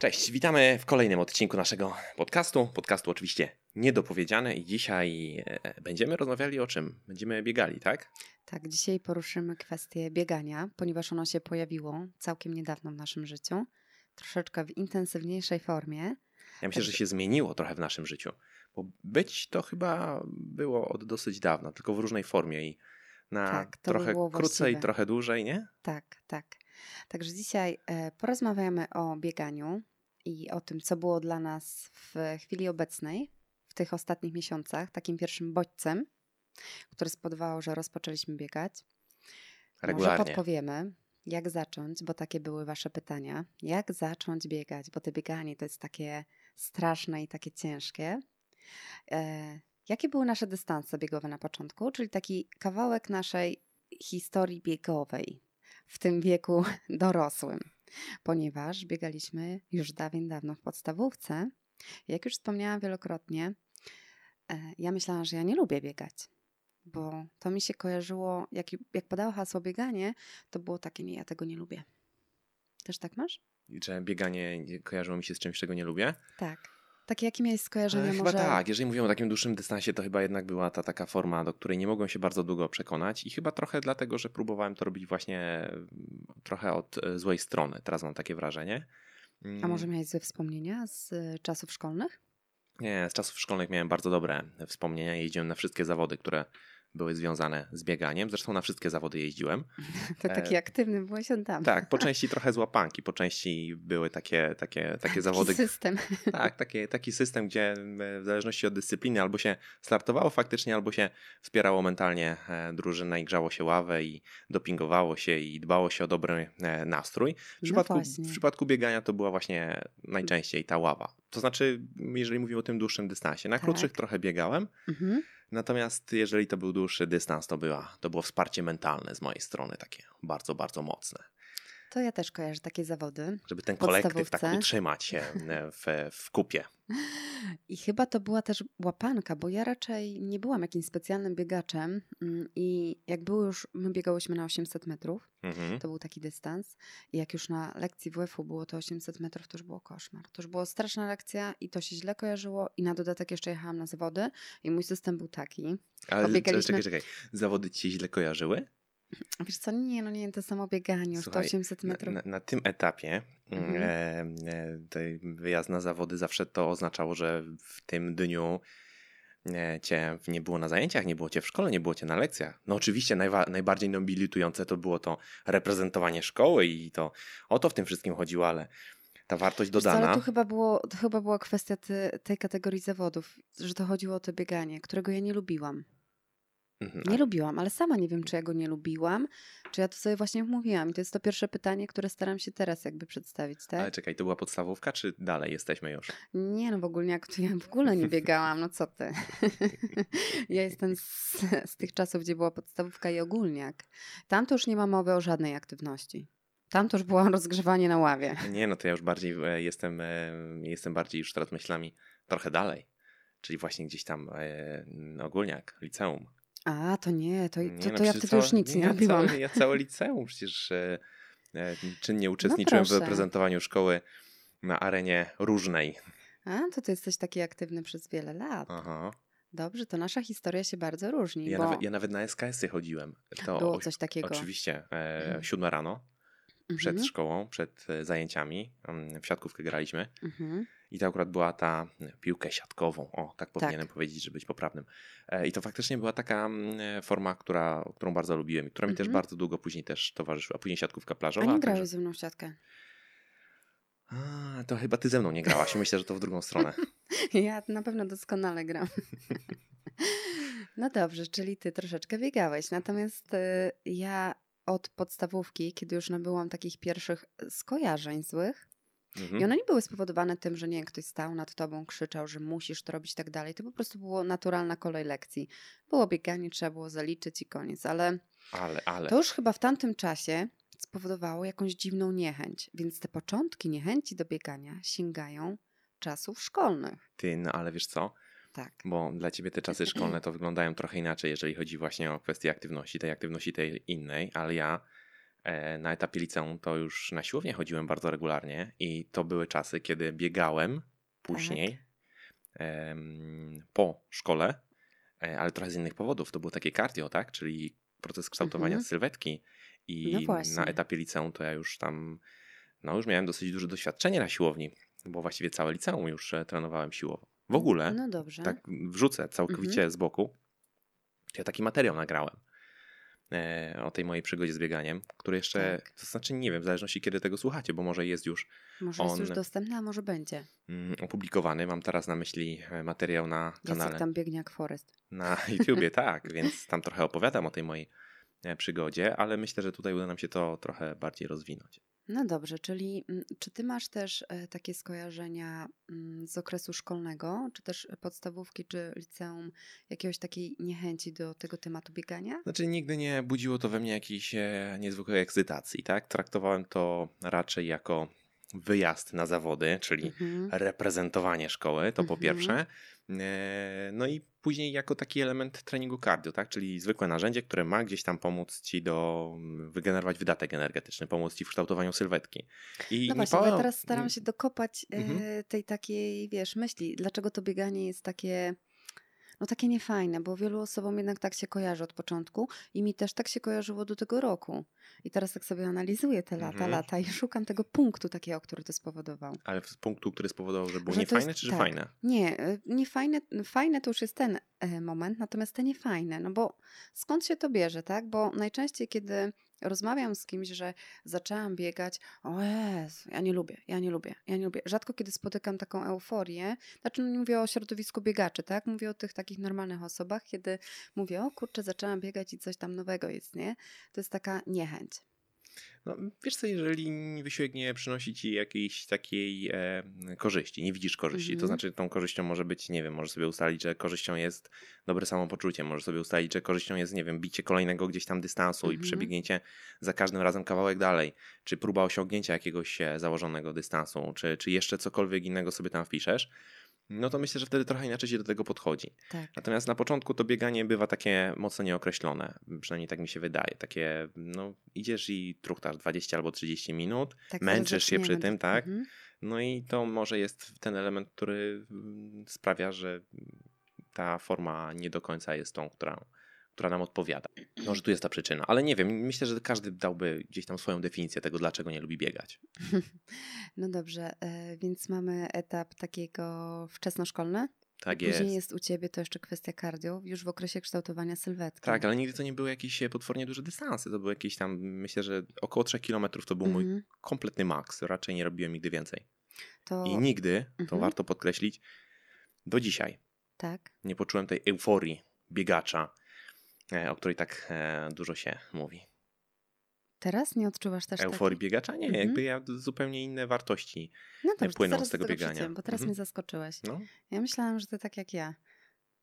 Cześć, witamy w kolejnym odcinku naszego podcastu. Podcastu oczywiście niedopowiedziane i dzisiaj e, będziemy rozmawiali o czym? Będziemy biegali, tak? Tak, dzisiaj poruszymy kwestię biegania, ponieważ ono się pojawiło całkiem niedawno w naszym życiu, troszeczkę w intensywniejszej formie. Ja myślę, że się zmieniło trochę w naszym życiu, bo być to chyba było od dosyć dawna, tylko w różnej formie i na Tak, trochę krócej, trochę dłużej, nie? Tak, tak. Także dzisiaj e, porozmawiamy o bieganiu i o tym, co było dla nas w chwili obecnej, w tych ostatnich miesiącach, takim pierwszym bodźcem, który spowodował, że rozpoczęliśmy biegać. Może Regularnie. podpowiemy, jak zacząć, bo takie były Wasze pytania. Jak zacząć biegać, bo to bieganie to jest takie straszne i takie ciężkie. E, jakie były nasze dystanse biegowe na początku, czyli taki kawałek naszej historii biegowej w tym wieku dorosłym, ponieważ biegaliśmy już dawien dawno w podstawówce. Jak już wspomniałam wielokrotnie, e, ja myślałam, że ja nie lubię biegać, bo to mi się kojarzyło, jak, jak podało hasło bieganie, to było takie, nie, ja tego nie lubię. Też tak masz? Że bieganie kojarzyło mi się z czymś, czego nie lubię. Tak. Takie jakie miałeś skojarzenia E, Chyba może? tak, jeżeli mówimy o takim dłuższym dystansie, to chyba jednak była ta taka forma, do której nie mogłem się bardzo długo przekonać i chyba trochę dlatego, że próbowałem to robić właśnie mm, trochę od e, złej strony. Teraz mam takie wrażenie. Mm, A może miałeś złe wspomnienia z y, czasów szkolnych? Nie, z czasów szkolnych miałem bardzo dobre wspomnienia. Jeździłem na wszystkie zawody, które były związane z bieganiem. Zresztą na wszystkie zawody jeździłem. To taki E, aktywny byłeś on tam. Tak, po części trochę z łapanki, po części były takie, takie, takie zawody, Taki system. Tak, taki, taki system, gdzie e, w zależności od dyscypliny albo się startowało faktycznie, albo się wspierało mentalnie e, drużynę i grzało się ławę i dopingowało się i dbało się o dobry nastrój. W No przypadku, właśnie. w przypadku biegania to była właśnie najczęściej ta ława. To znaczy, jeżeli mówimy o tym dłuższym dystansie, na Tak. krótszych trochę biegałem, Mhm. Natomiast jeżeli to był dłuższy dystans, to, była, to było wsparcie mentalne z mojej strony, takie bardzo, bardzo mocne. To ja też kojarzę takie zawody. Żeby ten kolektyw tak utrzymać się e, w, w kupie. I chyba to była też łapanka, bo ja raczej nie byłam jakimś specjalnym biegaczem mm, i jak było już, my biegałyśmy na 800 metrów, Mhm. to był taki dystans i jak już na lekcji WF-u było to 800 metrów, to już było koszmar. To już była straszna lekcja i to się źle kojarzyło i na dodatek jeszcze jechałam na zawody i mój system był taki. Ale Pobiegaliśmy- czekaj, czekaj. Zawody ci się źle kojarzyły? Wiesz co, nie, no nie, to samo bieganie, już Słuchaj, to 800 Na, metrów. na, na tym etapie Mhm. e, e, wyjazd na zawody zawsze to oznaczało, że w tym dniu e, cię nie było na zajęciach, nie było cię w szkole, nie było cię na lekcjach. No oczywiście najwa- najbardziej nobilitujące to było to reprezentowanie szkoły i to o to w tym wszystkim chodziło, ale ta wartość Wiesz dodana... ale tu chyba, było, to chyba była kwestia te, tej kategorii zawodów, że to chodziło o to bieganie, którego ja nie lubiłam. Mhm, Nie lubiłam, ale sama nie wiem, czy ja go nie lubiłam, czy ja to sobie właśnie mówiłam. I to jest to pierwsze pytanie, które staram się teraz jakby przedstawić, tak? Ale czekaj, to była podstawówka, czy dalej jesteśmy już? Nie, no w ogóle jak to ja w ogóle nie biegałam, no co ty. ja jestem z, z tych czasów, gdzie była podstawówka i ogólniak. Tam to już nie ma mowy o żadnej aktywności. Tam to już było rozgrzewanie na ławie. Nie, no to ja już bardziej e, jestem, e, jestem bardziej już teraz myślami trochę dalej. Czyli właśnie gdzieś tam e, ogólniak, liceum. A, to nie, to, to, Nie, no to ja wtedy całe- już nic nie, ja robiłam. Całe, ja całe liceum przecież e, e, czynnie uczestniczyłem w proszę. reprezentowaniu szkoły na arenie różnej. A, to ty jesteś taki aktywny przez wiele lat. Aha. Dobrze, to nasza historia się bardzo różni, Ja, bo nawet, ja nawet na SKS-y chodziłem. To było coś takiego. Oczywiście. E, Mhm. siódma rano, przed Mhm, szkołą, przed e, zajęciami. mm, W siatkówkę graliśmy. mhm. I to akurat była ta e, piłkę siatkową. O, tak powinienem powiedzieć, żeby być poprawnym. E, I to faktycznie była taka mm, e, forma, która, którą bardzo lubiłem i która mi też Mhm. bardzo długo później też towarzyszyła. A później siatkówka A plażowa. nie także- grałeś ze mną w siatkę? A, to chyba ty ze mną nie grałaś. Myślę, że to w drugą stronę. Ja na pewno doskonale gram. No dobrze, czyli ty troszeczkę biegałeś. Natomiast ja od podstawówki, kiedy już nabyłam takich pierwszych skojarzeń złych, i Mhm. one nie były spowodowane tym, że nie wiem, ktoś stał nad tobą, krzyczał, że musisz to robić i tak dalej. To po prostu było naturalna kolej lekcji. Było bieganie, trzeba było zaliczyć i koniec. Ale Ale, ale. to już chyba w tamtym czasie spowodowało jakąś dziwną niechęć. Więc te początki niechęci do biegania sięgają czasów szkolnych. Ty, no ale wiesz co? Tak. Bo dla ciebie te czasy szkolne to wyglądają trochę inaczej, jeżeli chodzi właśnie o kwestię aktywności, tej aktywności tej innej, ale ja na etapie liceum to już na siłownię chodziłem bardzo regularnie i to były czasy, kiedy biegałem później em, po szkole, e, ale trochę z innych powodów. To było takie cardio, tak? Czyli proces kształtowania Mhm. sylwetki. I No na etapie liceum to ja już tam, no już miałem dosyć duże doświadczenie na siłowni, bo właściwie całe liceum już e, trenowałem siłowo. W ogóle, No tak wrzucę całkowicie Mhm. z boku, ja taki materiał nagrałem e, o tej mojej przygodzie z bieganiem, który jeszcze, Tak. to znaczy nie wiem, w zależności kiedy tego słuchacie, bo może jest już Może jest już dostępny, a może będzie. mm, opublikowany. Mam teraz na myśli e, materiał na kanale. Jacek tam biegnie jak Forest. Na YouTubie, tak, więc tam trochę opowiadam o tej mojej e, przygodzie, ale myślę, że tutaj uda nam się to trochę bardziej rozwinąć. No dobrze, czyli mm, czy ty masz też e, takie skojarzenia mm, z okresu szkolnego, czy też podstawówki, czy liceum, jakiegoś takiej niechęci do tego tematu biegania? Znaczy nigdy nie budziło to we mnie jakiejś e, niezwykłej ekscytacji, tak? Traktowałem to raczej jako wyjazd na zawody, czyli Mhm. reprezentowanie szkoły, to po Mhm. pierwsze. E, No i później jako taki element treningu cardio, tak? czyli zwykłe narzędzie, które ma gdzieś tam pomóc ci do mm, wygenerować wydatek energetyczny, pomóc ci w kształtowaniu sylwetki. I No nie właśnie, ja teraz staram się dokopać e, Mhm. tej takiej, wiesz, myśli, dlaczego to bieganie jest takie, no takie niefajne, bo wielu osobom jednak tak się kojarzy od początku i mi też tak się kojarzyło do tego roku. I teraz tak sobie analizuję te lata, Mhm. lata i szukam tego punktu takiego, który to spowodował. Ale z punktu, który spowodował, że było Że niefajne, jest- czy że tak. fajne? Nie, e, niefajne, fajne to już jest ten e, moment, natomiast te niefajne, no bo skąd się to bierze, tak? Bo najczęściej, kiedy rozmawiam z kimś, że zaczęłam biegać, o Jezu, ja nie lubię, ja nie lubię, ja nie lubię. Rzadko kiedy spotykam taką euforię, znaczy no nie mówię o środowisku biegaczy, tak? Mówię o tych takich normalnych osobach, kiedy mówię, o kurczę, zaczęłam biegać i coś tam nowego jest, nie? To jest taka niechęć. No, wiesz co, jeżeli wysiłek nie przynosi ci jakiejś takiej e, korzyści, nie widzisz korzyści, to Mhm. znaczy tą korzyścią może być, nie wiem, możesz sobie ustalić, że korzyścią jest dobre samopoczucie, możesz sobie ustalić, że korzyścią jest, nie wiem, bicie kolejnego gdzieś tam dystansu i Mhm. przebiegnięcie za każdym razem kawałek dalej, czy próba osiągnięcia jakiegoś e, założonego dystansu, czy, czy jeszcze cokolwiek innego sobie tam wpiszesz, no to myślę, że wtedy trochę inaczej się do tego podchodzi. Tak. Natomiast na początku to bieganie bywa takie mocno nieokreślone, przynajmniej tak mi się wydaje. Takie, no idziesz i truchtasz 20 albo 30 minut, tak męczysz się przy tym, tak? Mhm. No i to może jest ten element, który mm, sprawia, że ta forma nie do końca jest tą, która, która nam odpowiada. Może tu jest ta przyczyna, ale nie wiem, myślę, że każdy dałby gdzieś tam swoją definicję tego, dlaczego nie lubi biegać. No dobrze, e, więc mamy etap takiego wczesnoszkolny. Tak Później jest. jest u ciebie to jeszcze kwestia cardio, już w okresie kształtowania sylwetki. Tak, ale nigdy to nie były jakieś e, potwornie duże dystanse. To były jakieś tam, myślę, że około 3 km to był mój Mhm. kompletny maks. Raczej nie robiłem nigdy więcej. To I nigdy, to Mhm. warto podkreślić, do dzisiaj tak. nie poczułem tej euforii biegacza, o której tak e, dużo się mówi. Teraz nie odczuwasz też Euforii biegacza? Nie, Mhm. jakby ja zupełnie inne wartości. No dobrze, płyną z tego biegania. przejdziemy, bo teraz Mhm. mnie zaskoczyłeś. No, Ja myślałam, że ty tak jak ja.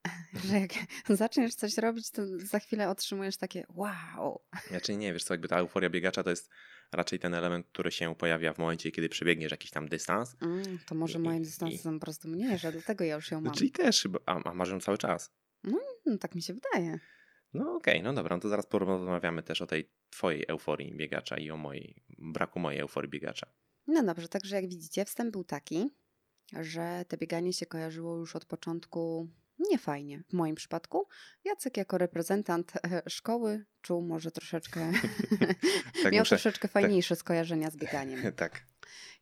że jak zaczniesz coś robić, to za chwilę otrzymujesz takie wow. znaczy nie, wiesz co, jakby ta euforia biegacza to jest raczej ten element, który się pojawia w momencie, kiedy przebiegniesz jakiś tam dystans. Mm, to może I- moim dystansem po prostu mniejsze, dlatego ja już ją No, mam. czyli też, a, a masz ją cały czas. No, tak mi się wydaje. No okej, no dobra, no to zaraz porozmawiamy też o tej twojej euforii biegacza i o mojej, braku mojej euforii biegacza. No dobrze, także jak widzicie, wstęp był taki, że te bieganie się kojarzyło już od początku niefajnie. W moim przypadku Jacek jako reprezentant e, szkoły czuł może troszeczkę, Tak miał muszę- troszeczkę fajniejsze skojarzenia z bieganiem. tak,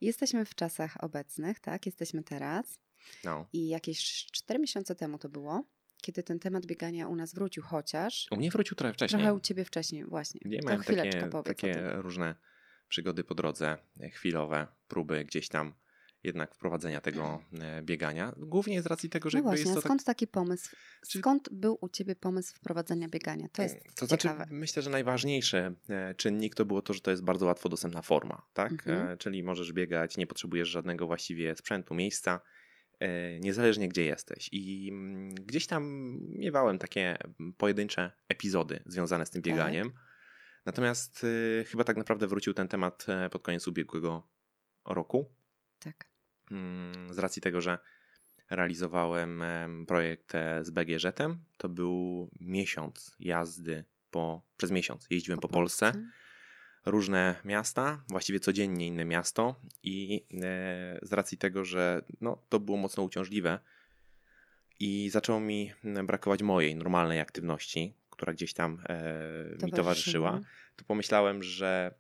Jesteśmy w czasach obecnych, tak? Jesteśmy teraz no. i jakieś 4 miesiące temu to było, kiedy ten temat biegania u nas wrócił, chociaż U mnie wrócił trochę wcześniej. trochę u ciebie wcześniej, właśnie. Nie to miałem chwileczkę takie, powiedz takie różne przygody po drodze, e, chwilowe, próby gdzieś tam jednak wprowadzenia tego e, biegania. Głównie z racji tego, że No właśnie, jest to tak skąd taki pomysł? Skąd był u ciebie pomysł wprowadzenia biegania? To jest To znaczy, ciekawe. myślę, że najważniejszy e, czynnik to było to, że to jest bardzo łatwo dostępna forma, tak? Mhm. E, Czyli możesz biegać, nie potrzebujesz żadnego właściwie sprzętu, miejsca, e, niezależnie gdzie jesteś. I mm, gdzieś tam miewałem takie pojedyncze epizody związane z tym Tak. bieganiem. Natomiast e, chyba tak naprawdę wrócił ten temat e, pod koniec ubiegłego roku. Tak. Mm, z racji tego, że realizowałem em, projekt e, z BGŻ-em, to był miesiąc jazdy po, przez miesiąc jeździłem po, Polsce. Różne miasta, właściwie codziennie inne miasto i e, z racji tego, że no, to było mocno uciążliwe i zaczęło mi brakować mojej normalnej aktywności, która gdzieś tam e, mi towarzyszyła, to pomyślałem, że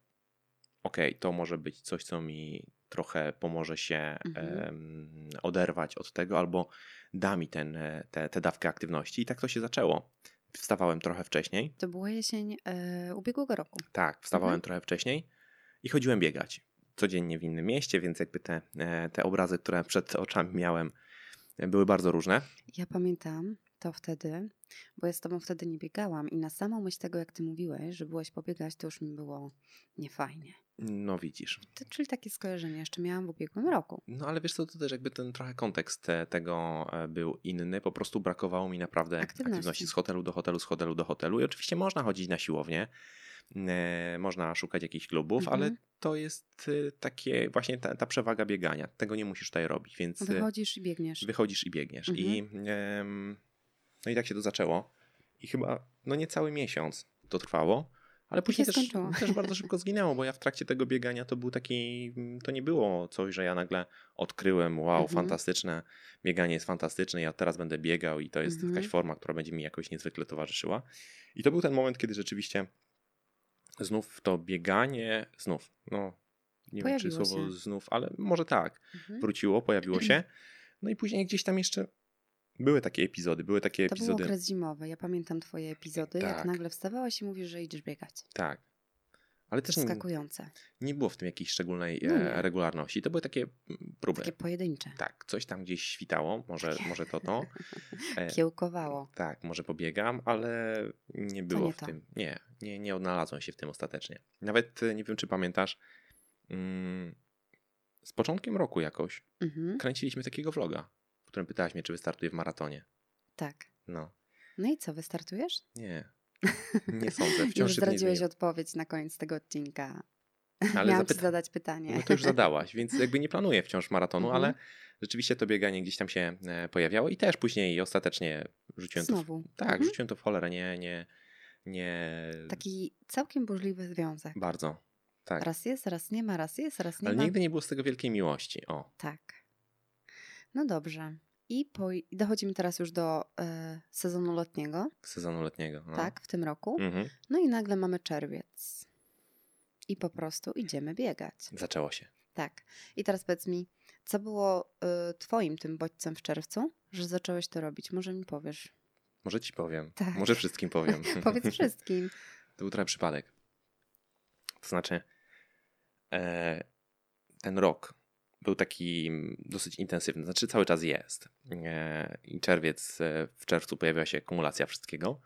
okej, okay, to może być coś, co mi trochę pomoże się mhm. e, oderwać od tego, albo da mi ten, e, te, te dawkę aktywności. I tak to się zaczęło. Wstawałem trochę wcześniej. To była jesień e, ubiegłego roku. Tak, wstawałem mhm. trochę wcześniej i chodziłem biegać. Codziennie w innym mieście, więc jakby te, e, te obrazy, które przed oczami miałem, były bardzo różne. Ja pamiętam to wtedy, bo ja z tobą wtedy nie biegałam i na samą myśl tego, jak ty mówiłeś, że byłeś pobiegać, to już mi było niefajnie. No widzisz. To, czyli takie skojarzenie jeszcze miałam w ubiegłym roku. No ale wiesz co, to też jakby ten trochę kontekst tego e, był inny. Po prostu brakowało mi naprawdę aktywności, aktywności z hotelu do hotelu, z hotelu do hotelu. I oczywiście można chodzić na siłownię, e, można szukać jakichś klubów, mhm. ale to jest e, takie właśnie ta, ta, przewaga biegania. Tego nie musisz tutaj robić, więc... Wychodzisz i biegniesz. Wychodzisz i biegniesz. Mhm. I, no i tak się to zaczęło. I chyba, no nie cały miesiąc to trwało. Ale później też, też, bardzo szybko zginęło, bo ja w trakcie tego biegania to był taki, to nie było coś, że ja nagle odkryłem, wow, mhm. fantastyczne, bieganie jest fantastyczne, ja teraz będę biegał i to jest mhm. jakaś forma, która będzie mi jakoś niezwykle towarzyszyła. I to był ten moment, kiedy rzeczywiście znów to bieganie, znów, no nie pojawiło wiem czy słowo się. znów, ale może tak, mhm. wróciło, pojawiło się. No i później gdzieś tam jeszcze były takie epizody, były takie to epizody. To był okres zimowy, ja pamiętam twoje epizody, tak. jak nagle wstawałeś i mówisz, że idziesz biegać. Tak. Ale też Zaskakujące. Nie, nie było w tym jakiejś szczególnej no regularności. To były takie próby. Takie pojedyncze. Tak, coś tam gdzieś świtało, może, może to to. E, Kiełkowało. Tak, może pobiegam, ale nie było nie w to. tym. Nie, nie, nie odnalazłem się w tym ostatecznie. Nawet e, nie wiem, czy pamiętasz, mm, z początkiem roku jakoś mhm. kręciliśmy takiego vloga którym pytałaś mnie, czy wystartuję w maratonie. Tak. No. No i co, wystartujesz? Nie. Nie sądzę. Wciąż już zdradziłeś odpowiedź na koniec tego odcinka. Ale Miałam zapyta... zadać pytanie. No to już zadałaś, więc jakby nie planuję wciąż maratonu, ale mhm. rzeczywiście to bieganie gdzieś tam się e, pojawiało i też później ostatecznie rzuciłem Znowu. to. W... Tak, mhm. rzuciłem to w cholerę, nie, nie, nie. Taki całkiem burzliwy związek. Bardzo. Tak. Raz jest, raz nie ma, raz jest, raz nie ale ma. Ale nigdy nie było z tego wielkiej miłości. O. Tak. No dobrze. I po, dochodzimy teraz już do e, sezonu letniego. Sezonu letniego. No. Tak, w tym roku. Mhm. No i nagle mamy czerwiec. I po prostu idziemy biegać. Zaczęło się. Tak. I teraz powiedz mi, co było y, twoim tym bodźcem w czerwcu, że zacząłeś to robić? Może mi powiesz? Może ci powiem. Tak. Może wszystkim powiem. Powiedz wszystkim. to był trochę przypadek. To znaczy, e, ten rok był taki dosyć intensywny, znaczy cały czas jest. E, I czerwiec, e, w czerwcu pojawiła się kumulacja wszystkiego.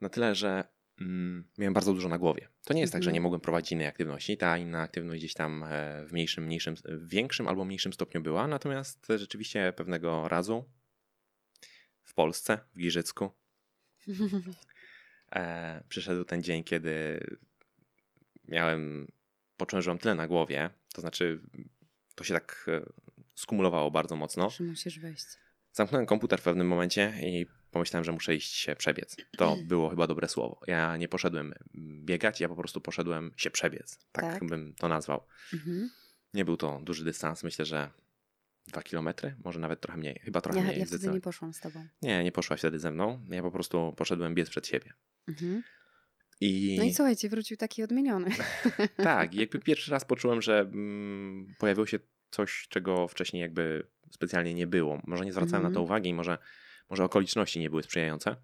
Na tyle, że mm, miałem bardzo dużo na głowie. To nie jest tak, że nie mhm. mogłem prowadzić innej aktywności. Ta inna aktywność gdzieś tam e, w mniejszym, mniejszym, w większym albo mniejszym stopniu była. Natomiast rzeczywiście pewnego razu w Polsce, w Giżycku, e, przyszedł ten dzień, kiedy miałem, poczułem, że mam tyle na głowie, to znaczy to się tak e, skumulowało bardzo mocno. Że musisz wejść. Zamknąłem komputer w pewnym momencie i pomyślałem, że muszę iść się przebiec. To było chyba dobre słowo. Ja nie poszedłem biegać, ja po prostu poszedłem się przebiec. Tak, tak. bym to nazwał. Mhm. Nie był to duży dystans, myślę, że dwa kilometry, może nawet trochę mniej, chyba trochę ja, mniej. Ja wtedy nie poszłam z tobą. Nie, nie poszłaś wtedy ze mną. Ja po prostu poszedłem biec przed siebie. Mhm. I... No i słuchajcie, wrócił taki odmieniony. tak, i jakby pierwszy raz poczułem, że mm, pojawiło się coś, czego wcześniej jakby specjalnie nie było. Może nie zwracałem mm -hmm. na to mhm. uwagi i może, może okoliczności nie były sprzyjające.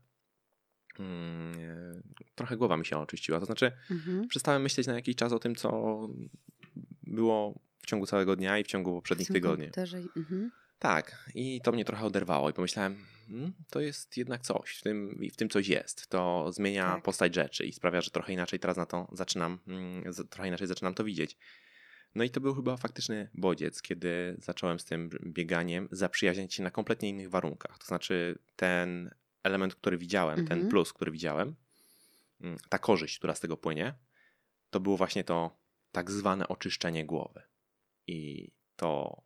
Mm, trochę głowa mi się oczyściła. To znaczy, -hmm. przestałem myśleć na jakiś czas o tym, co było w ciągu całego dnia i w ciągu poprzednich tygodni. -hmm. Tak, i to mnie trochę oderwało i pomyślałem, to jest jednak coś, w tym, w tym coś jest. To zmienia tak. postać rzeczy i sprawia, że trochę inaczej teraz na to zaczynam, mm, trochę inaczej zaczynam to widzieć. No i to był chyba faktyczny bodziec, kiedy zacząłem z tym bieganiem zaprzyjaźniać się na kompletnie innych warunkach. To znaczy ten element, który widziałem, ten mhm. plus, który widziałem, mm, ta korzyść, która z tego płynie, to było właśnie to tak zwane oczyszczenie głowy. I to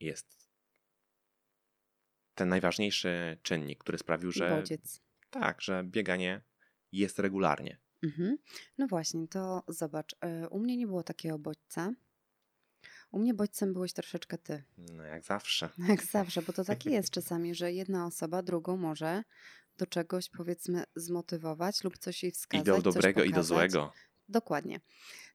jest ten najważniejszy czynnik, który sprawił, że. Bodziec. Tak, że bieganie jest regularnie. Mhm. No właśnie, to zobacz. y, U mnie nie było takiego bodźca. U mnie bodźcem byłeś troszeczkę ty. No jak zawsze. Jak zawsze, bo to tak jest czasami, że jedna osoba drugą może do czegoś powiedzmy zmotywować lub coś jej wskazać. I do dobrego, i do złego. Dokładnie.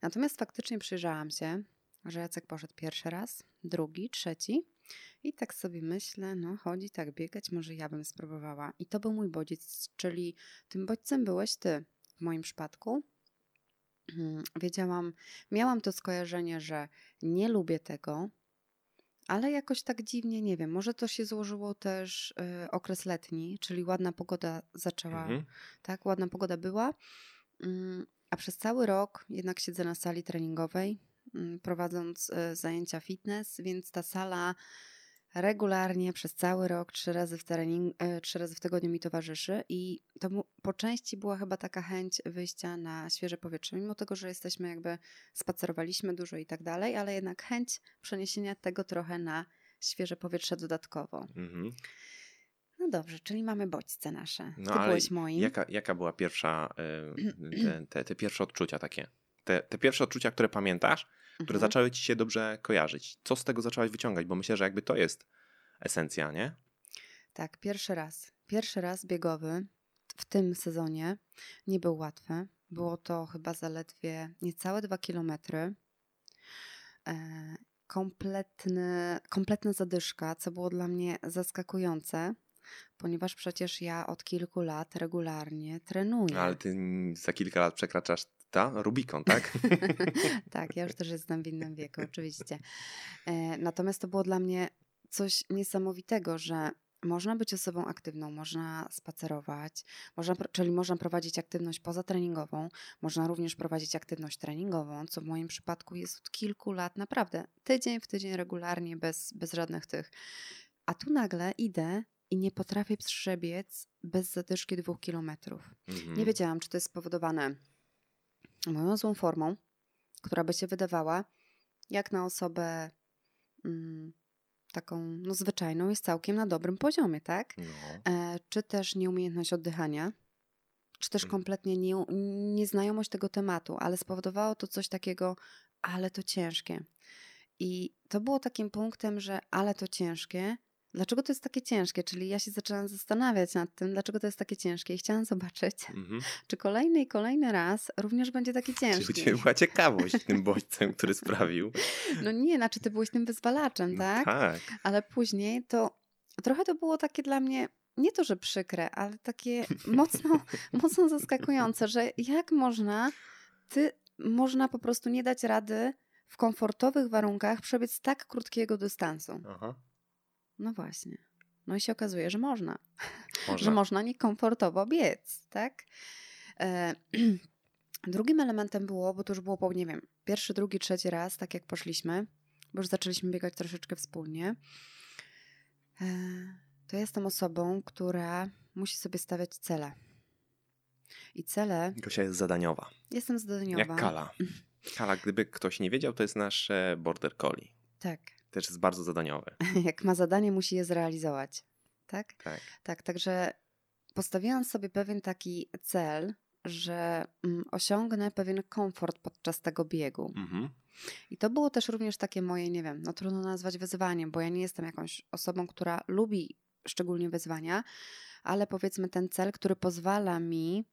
Natomiast faktycznie przyjrzałam się, że Jacek poszedł pierwszy raz, drugi, trzeci i tak sobie myślę, no chodzi tak biegać, może ja bym spróbowała. I to był mój bodziec, czyli tym bodźcem byłeś ty w moim przypadku. Mm, Wiedziałam, miałam to skojarzenie, że nie lubię tego, ale jakoś tak dziwnie, nie wiem, może to się złożyło też y, okres letni, czyli ładna pogoda zaczęła Mhm. tak, ładna pogoda była. Mm, A przez cały rok jednak siedzę na sali treningowej, prowadząc e, zajęcia fitness, więc ta sala regularnie przez cały rok, trzy razy w, trening, e, trzy razy w tygodniu mi towarzyszy i to po części była chyba taka chęć wyjścia na świeże powietrze, mimo tego, że jesteśmy jakby, spacerowaliśmy dużo i tak dalej, ale jednak chęć przeniesienia tego trochę na świeże powietrze dodatkowo. Mhm. No dobrze, czyli mamy bodźce nasze. No Ty byłeś moim. Jaka, jaka była pierwsza, y, te, te, te pierwsze odczucia takie? Te, te pierwsze odczucia, które pamiętasz, które Mhm. zaczęły ci się dobrze kojarzyć. Co z tego zaczęłaś wyciągać? Bo myślę, że jakby to jest esencja, nie? Tak, pierwszy raz. Pierwszy raz biegowy w tym sezonie nie był łatwy. Było to chyba zaledwie niecałe dwa kilometry. E, kompletny, kompletna zadyszka, co było dla mnie zaskakujące, ponieważ przecież ja od kilku lat regularnie trenuję. Ale ty za kilka lat przekraczasz ta Rubikon, tak? tak, ja już też jestem w innym wieku, oczywiście. E, Natomiast to było dla mnie coś niesamowitego, że można być osobą aktywną, można spacerować, można, czyli można prowadzić aktywność pozatreningową, można również prowadzić aktywność treningową, co w moim przypadku jest od kilku lat naprawdę tydzień w tydzień regularnie, bez, bez żadnych tych. A tu nagle idę i nie potrafię przebiec bez zadyszki dwóch kilometrów. Mhm. Nie wiedziałam, czy to jest spowodowane moją złą formą, która by się wydawała, jak na osobę mm, taką no, zwyczajną, jest całkiem na dobrym poziomie, tak? No. E, czy też nieumiejętność oddychania, czy też Mm. kompletnie nie, nieznajomość tego tematu, ale spowodowało to coś takiego, ale to ciężkie. I to było takim punktem, że ale to ciężkie. Dlaczego to jest takie ciężkie? Czyli ja się zaczęłam zastanawiać nad tym, dlaczego to jest takie ciężkie i chciałam zobaczyć, Mhm. czy kolejny i kolejny raz również będzie taki Czy u ciężki. ciebie była ciekawość tym bodźcem, który sprawił? No nie, znaczy ty byłeś tym wyzwalaczem, No tak? tak. Ale później to trochę to było takie dla mnie, nie to, że przykre, ale takie mocno, mocno zaskakujące, że jak można, ty, można po prostu nie dać rady w komfortowych warunkach przebiec tak krótkiego dystansu. Aha. No właśnie. No i się okazuje, że można. Można. Że można niekomfortowo biec, tak? E, drugim elementem było, bo to już było po, nie wiem, pierwszy, drugi, trzeci raz, tak jak poszliśmy, bo już zaczęliśmy biegać troszeczkę wspólnie, e, to jestem osobą, która musi sobie stawiać cele. I cele, Gosia jest zadaniowa. jestem zdaniowa. Jak Kala. Kala, gdyby ktoś nie wiedział, to jest nasz e, border collie. Tak. Też jest bardzo zadaniowy. Jak ma zadanie, musi je zrealizować. Tak? Tak. Tak, także postawiłam sobie pewien taki cel, że mm, osiągnę pewien komfort podczas tego biegu. Mhm. I to było też również takie moje, nie wiem, no trudno nazwać wyzwaniem, bo ja nie jestem jakąś osobą, która lubi szczególnie wyzwania, ale powiedzmy ten cel, który pozwala mi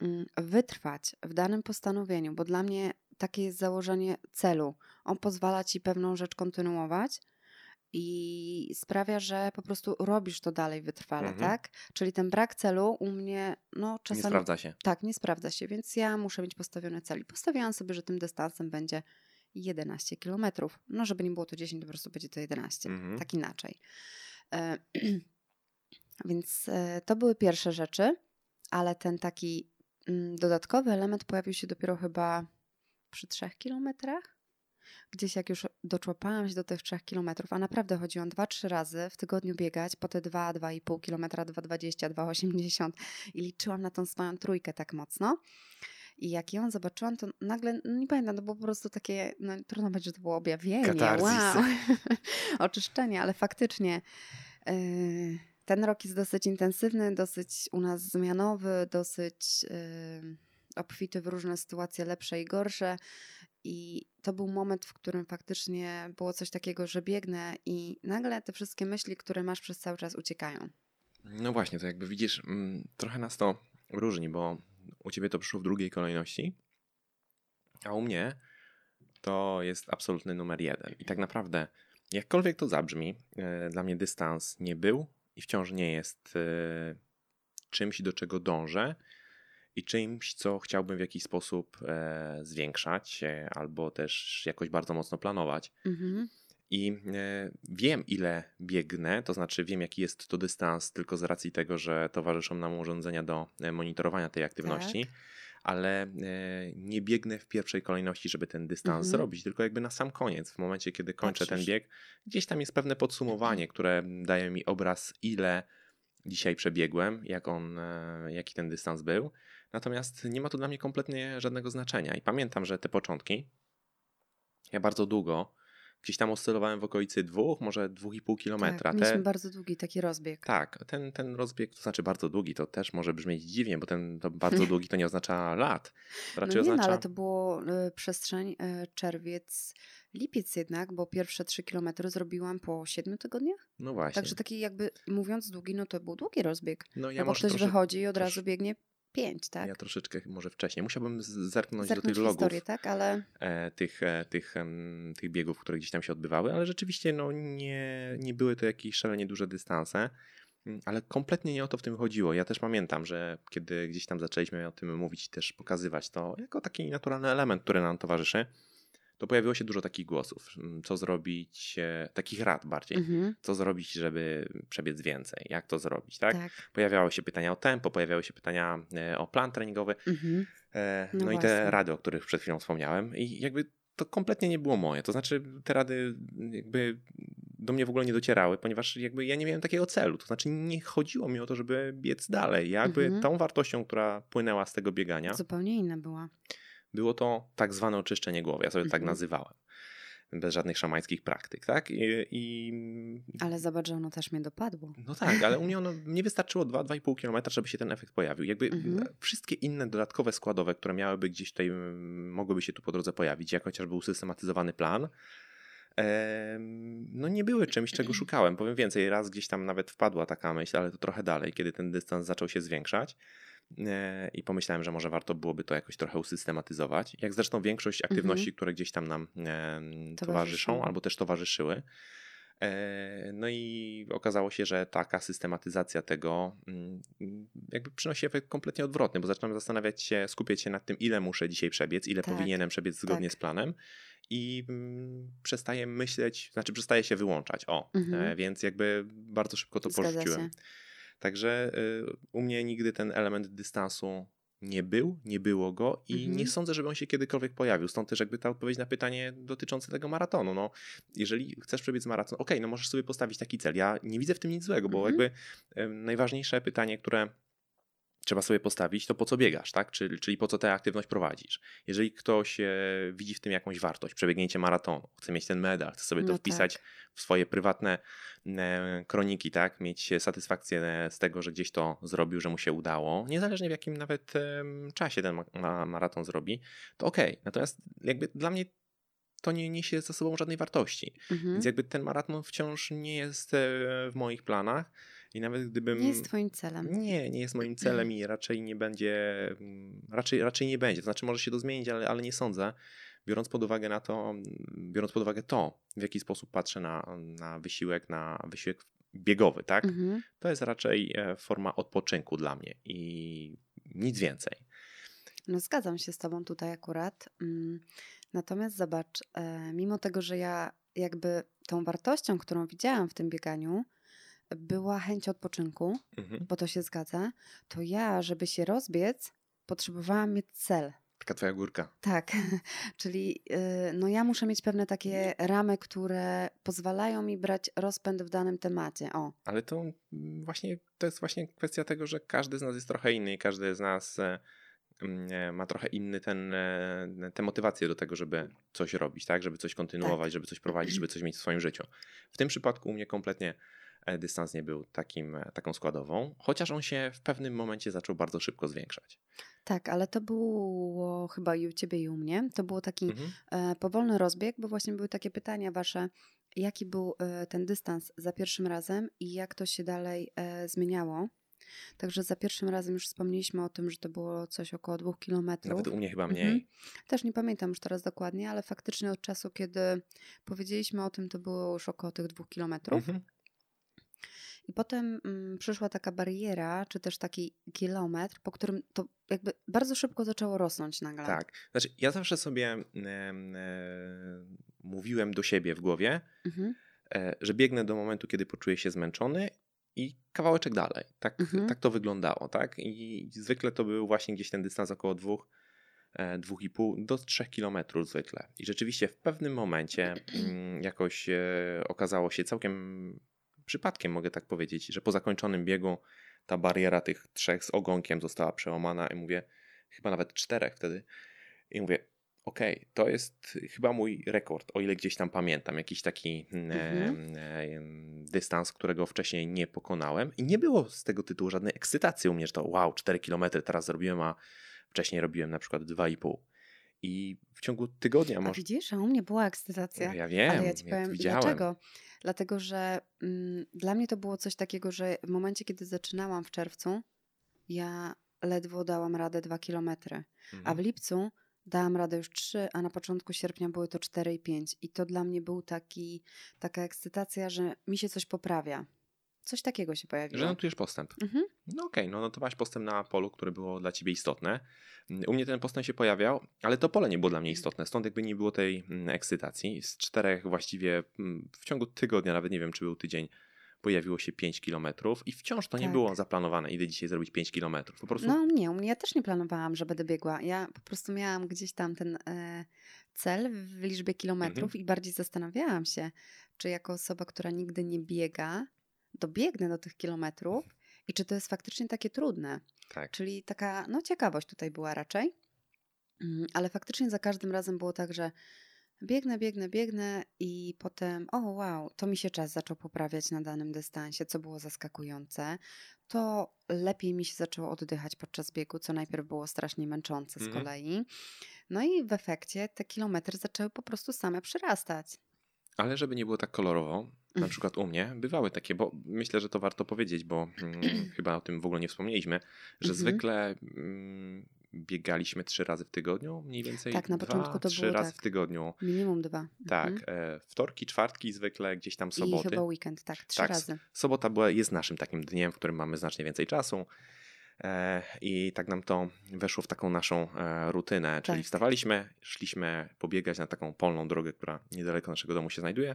mm, wytrwać w danym postanowieniu, bo dla mnie takie jest założenie celu. On pozwala ci pewną rzecz kontynuować i sprawia, że po prostu robisz to dalej wytrwale, Mhm. tak? Czyli ten brak celu u mnie, no Nie czasami sprawdza się. tak, nie sprawdza się, więc ja muszę mieć postawiony cel. I postawiłam sobie, że tym dystansem będzie 11 km. No, żeby nie było to 10, to po prostu będzie to 11. Mhm. Tak inaczej. E, więc e, to były pierwsze rzeczy, ale ten taki mm, dodatkowy element pojawił się dopiero chyba przy 3 kilometrach. Gdzieś jak już doczłapałam się do tych 3 kilometrów, a naprawdę chodziłam 2-3 razy w tygodniu biegać po te 2, 2,5 kilometra, 2,20, 2,80 i liczyłam na tą swoją trójkę tak mocno. I jak ją zobaczyłam, to nagle, no nie pamiętam, to było po prostu takie, no trudno powiedzieć, że to było objawienie, wow, oczyszczenie, ale faktycznie yy, ten rok jest dosyć intensywny, dosyć u nas zmianowy, dosyć yy, obfity w różne sytuacje lepsze i gorsze. I to był moment, w którym faktycznie było coś takiego, że biegnę i nagle te wszystkie myśli, które masz przez cały czas uciekają. No właśnie, to jakby widzisz, mm, trochę nas to różni, bo u ciebie to przyszło w drugiej kolejności, a u mnie to jest absolutny numer jeden. I tak naprawdę, jakkolwiek to zabrzmi, e, dla mnie dystans nie był i wciąż nie jest e, czymś, do czego dążę i czymś, co chciałbym w jakiś sposób e, zwiększać albo też jakoś bardzo mocno planować. Mhm. I wiem, ile biegnę, to znaczy wiem, jaki jest to dystans, tylko z racji tego, że towarzyszą nam urządzenia do monitorowania tej aktywności. Tak ale e, nie biegnę w pierwszej kolejności, żeby ten dystans mhm. zrobić, tylko jakby na sam koniec, w momencie, kiedy kończę Patrzysz. ten bieg, gdzieś tam jest pewne podsumowanie, mhm. które daje mi obraz, ile dzisiaj przebiegłem, jak on, e, jaki ten dystans był. Natomiast nie ma to dla mnie kompletnie żadnego znaczenia. I pamiętam, że te początki, ja bardzo długo gdzieś tam oscylowałem w okolicy dwóch, może dwóch i pół kilometra. Tak, mieliśmy Te... bardzo długi taki rozbieg. Tak, ten, ten rozbieg, to znaczy bardzo długi, to też może brzmieć dziwnie, bo ten to bardzo długi to nie oznacza lat. Raczej no nie, oznacza... no, ale to było y, przestrzeń y, czerwiec, lipiec jednak, bo pierwsze trzy kilometry zrobiłam po siedmiu tygodniach. No właśnie. Także taki jakby mówiąc długi, no to był długi rozbieg. No, ja no bo ktoś trosze... wychodzi i od razu biegnie pięć, tak? Ja troszeczkę może wcześniej. Musiałbym zerknąć, do tych logów. Historię, tak? ale... E, tych, e, tych, tych biegów, które gdzieś tam się odbywały, ale rzeczywiście no, nie, nie były to jakieś szalenie duże dystanse. Mm, ale kompletnie nie o to w tym chodziło. Ja też pamiętam, że kiedy gdzieś tam zaczęliśmy o tym mówić i też pokazywać to jako taki naturalny element, który nam towarzyszy, to pojawiło się dużo takich głosów. Mm, co zrobić, e, takich rad bardziej. Mhm. Co zrobić, żeby przebiec więcej? Jak to zrobić, tak? tak? Pojawiały się pytania o tempo, pojawiały się pytania e, o plan treningowy. Mhm. E, no, no i te rady, o których przed chwilą wspomniałem. I jakby to kompletnie nie było moje. To znaczy te rady jakby do mnie w ogóle nie docierały, ponieważ jakby ja nie miałem takiego celu. To znaczy nie chodziło mi o to, żeby biec dalej. jakby mhm. tą wartością, która płynęła z tego biegania. Zupełnie inna była było to tak zwane oczyszczenie głowy. Ja sobie tak mhm. tak nazywałem. Bez żadnych szamańskich praktyk, tak? I, i... Ale zobacz, że ono też mnie dopadło. No tak, ale u mnie ono nie wystarczyło 2-2,5 km, żeby się ten efekt pojawił. Jakby mhm. wszystkie inne dodatkowe składowe, które miałyby gdzieś tutaj, mogłyby się tu po drodze pojawić, jak chociażby usystematyzowany plan, no nie były czymś, czego szukałem. Powiem więcej, raz gdzieś tam nawet wpadła taka myśl, ale to trochę dalej, kiedy ten dystans zaczął się zwiększać. E, i pomyślałem, że może warto byłoby to jakoś trochę usystematyzować. Jak zresztą większość aktywności, mhm. które gdzieś tam nam towarzyszą albo też towarzyszyły. E, no i okazało się, że taka systematyzacja tego mm, jakby przynosi efekt kompletnie odwrotny, bo zaczynam zastanawiać się, skupiać się nad tym, ile muszę dzisiaj przebiec, ile tak, powinienem przebiec zgodnie tak. z planem i mm, przestaję myśleć, znaczy przestaję się wyłączać. O, mhm. E, więc jakby bardzo szybko to Zgadza porzuciłem. Się. Także y, u mnie nigdy ten element dystansu nie był, nie było go i mhm. nie sądzę, żeby on się kiedykolwiek pojawił. Stąd też jakby ta odpowiedź na pytanie dotyczące tego maratonu. No, jeżeli chcesz przebiec maraton, ok, no możesz sobie postawić taki cel. Ja nie widzę w tym nic złego, bo mhm. jakby najważniejsze pytanie, które trzeba sobie postawić, to po co biegasz, tak? Czyli, czyli po co tę aktywność prowadzisz. Jeżeli ktoś e, widzi w tym jakąś wartość, przebiegnięcie maratonu, chce mieć ten medal, chce sobie to no wpisać tak. w swoje prywatne e, kroniki, tak? Mieć satysfakcję e, z tego, że gdzieś to zrobił, że mu się udało, niezależnie w jakim nawet czasie ten maraton zrobi, to okej. Okay. Natomiast jakby dla mnie to nie niesie za sobą żadnej wartości. Mhm. Więc jakby ten maraton wciąż nie jest w moich planach i nawet gdybym. Nie jest Twoim celem. Nie, nie jest moim celem i raczej nie będzie. Mm, raczej, raczej nie będzie. To znaczy, może się to zmienić, ale, ale nie sądzę. Biorąc pod uwagę na to, biorąc pod uwagę to, w jaki sposób patrzę na, na wysiłek, na wysiłek biegowy, tak? Mhm. To jest raczej e, forma odpoczynku dla mnie i nic więcej. No, zgadzam się z Tobą tutaj akurat. Mm, natomiast zobacz, e, mimo tego, że ja jakby tą wartością, którą widziałam w tym bieganiu, była chęć odpoczynku, mhm. bo to się zgadza, to ja, żeby się rozbiec, potrzebowałam mieć cel. Taka twoja górka. Tak, czyli y, no ja muszę mieć pewne takie ramy, które pozwalają mi brać rozpęd w danym temacie. O. Ale to mm, właśnie to jest właśnie kwestia tego, że każdy z nas jest trochę inny i każdy z nas e, mm, e, ma trochę inny ten, e, te motywacje do tego, żeby coś robić, tak? Żeby coś kontynuować, tak. żeby coś prowadzić, żeby coś mieć w swoim życiu. W tym przypadku u mnie kompletnie dystans nie był takim, e, taką składową, chociaż on się w pewnym momencie zaczął bardzo szybko zwiększać. Tak, ale to było chyba i u ciebie, i u mnie. To był taki Mhm. e, powolny rozbieg, bo właśnie były takie pytania wasze, jaki był e, ten dystans za pierwszym razem i jak to się dalej zmieniało. Także za pierwszym razem już wspomnieliśmy o tym, że to było coś około dwóch kilometrów. Nawet u mnie chyba Mhm. mniej. Też nie pamiętam już teraz dokładnie, ale faktycznie od czasu, kiedy powiedzieliśmy o tym, to było już około tych dwóch kilometrów. Mhm. I potem mm, przyszła taka bariera, czy też taki kilometr, po którym to jakby bardzo szybko zaczęło rosnąć nagle. Tak. Znaczy, ja zawsze sobie em, e, mówiłem do siebie w głowie, Mhm. e, że biegnę do momentu, kiedy poczuję się zmęczony i kawałeczek dalej. Tak, Mhm. tak to wyglądało, tak? I zwykle to był właśnie gdzieś ten dystans około dwóch, e, dwóch i pół do trzech kilometrów zwykle. I rzeczywiście w pewnym momencie mm, jakoś e, okazało się całkiem przypadkiem, mogę tak powiedzieć, że po zakończonym biegu ta bariera tych trzech z ogonkiem została przełamana i mówię, chyba nawet czterech wtedy. I mówię, okej, to jest chyba mój rekord, o ile gdzieś tam pamiętam, jakiś taki mm, Mhm. e, e, dystans, którego wcześniej nie pokonałem. I nie było z tego tytułu żadnej ekscytacji u mnie, że to wow, 4 km teraz zrobiłem, a wcześniej robiłem na przykład 2,5. I w ciągu tygodnia A może. widzisz, a u mnie była ekscytacja. Ja wiem, Ale ja ci ja powiem widziałem. dlaczego. Dlatego, że mm, dla mnie to było coś takiego, że w momencie, kiedy zaczynałam w czerwcu, ja ledwo dałam radę 2 kilometry. A Mhm. w lipcu dałam radę już 3, a na początku sierpnia były to 4 i 5. I to dla mnie był taki, taka ekscytacja, że mi się coś poprawia. Coś takiego się pojawiło. Że notujesz postęp. Mhm. No okej, no notowałaś postęp na polu, które było dla ciebie istotne. U mnie ten postęp się pojawiał, ale to pole nie było dla mnie istotne, stąd jakby nie było tej mm, ekscytacji. Z czterech właściwie mm, w ciągu tygodnia, nawet nie wiem czy był tydzień, pojawiło się 5 kilometrów i wciąż to nie Tak. było zaplanowane, idę dzisiaj zrobić 5 kilometrów. Po prostu No u mnie, u mnie ja też nie planowałam, że będę biegła. Ja po prostu miałam gdzieś tam ten e, cel w liczbie kilometrów Mhm. i bardziej zastanawiałam się, czy jako osoba, która nigdy nie biega, dobiegnę do tych kilometrów i czy to jest faktycznie takie trudne. tak. Czyli taka, no ciekawość tutaj była raczej. Mm, Ale faktycznie za każdym razem było tak, że biegnę, biegnę, biegnę i potem, o wow, to mi się czas zaczął poprawiać na danym dystansie, co było zaskakujące. To lepiej mi się zaczęło oddychać podczas biegu, co najpierw było strasznie męczące z Mhm. kolei. No i w efekcie te kilometry zaczęły po prostu same przyrastać. Ale żeby nie było tak kolorowo, na Mm. przykład u mnie bywały takie, bo myślę, że to warto powiedzieć, bo mm, chyba o tym w ogóle nie wspomnieliśmy, że Mhm. zwykle mm, biegaliśmy trzy razy w tygodniu, mniej więcej Tak, na dwa, początku to trzy razy tak. w tygodniu. Minimum dwa. Tak, Mhm. e, wtorki, czwartki zwykle, gdzieś tam I soboty. chyba weekend, tak, trzy Tak, razy. Sobota była, jest naszym takim dniem, w którym mamy znacznie więcej czasu. E, I tak nam to weszło w taką naszą e, rutynę, czyli Tak. wstawaliśmy, szliśmy pobiegać na taką polną drogę, która niedaleko naszego domu się znajduje.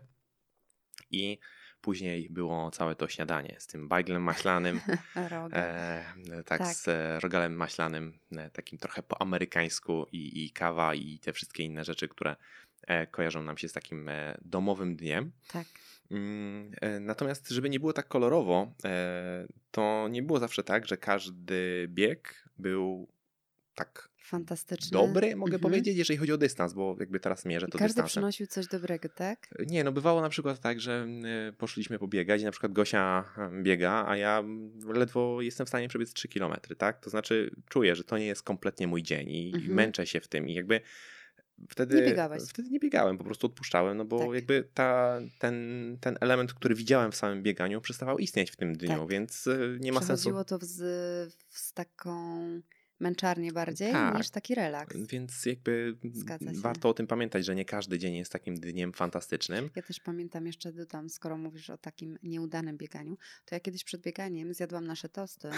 I później było całe to śniadanie z tym bajglem maślanym, e, tak, Tak. z e, rogalem maślanym, takim trochę po amerykańsku i, i kawa i te wszystkie inne rzeczy, które kojarzą nam się z takim domowym dniem. Tak. Mm, e, Natomiast, żeby nie było tak kolorowo, e, to nie było zawsze tak, że każdy bieg był tak Fantastyczne. dobry, mogę Mhm. powiedzieć, jeżeli chodzi o dystans, bo jakby teraz mierzę to każdy dystansem. przynosił coś dobrego, tak? Nie, no bywało na przykład tak, że e, poszliśmy pobiegać i na przykład Gosia e, biega, a ja ledwo jestem w stanie przebiec 3 km, tak? To znaczy czuję, że to nie jest kompletnie mój dzień i, i Mhm. męczę się w tym i jakby wtedy Nie biegałeś. wtedy nie biegałem, po prostu odpuszczałem, no bo Tak. jakby ta, ten, ten element, który widziałem w samym bieganiu przestawał istnieć w tym dniu, Tak. więc e, nie ma sensu. Przechodziło to z, z taką męczarnię bardziej Tak. niż taki relaks. Więc jakby się. warto o tym pamiętać, że nie każdy dzień jest takim dniem fantastycznym. Ja też pamiętam jeszcze dodam, skoro mówisz o takim nieudanym bieganiu, to ja kiedyś przed bieganiem zjadłam nasze tosty